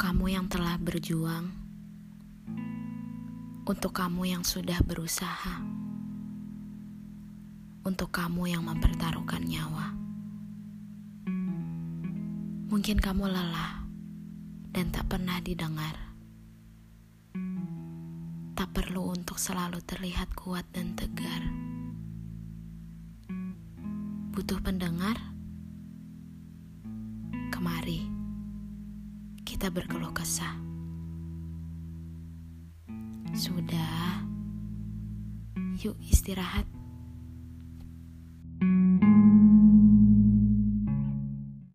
kamu yang telah berjuang, untuk kamu yang sudah berusaha, untuk kamu yang mempertaruhkan nyawa. Mungkin kamu lelah dan tak pernah didengar. Tak perlu untuk selalu terlihat kuat dan tegar. Butuh pendengar? Kemari, kita berkeluh kesah. Sudah, yuk istirahat.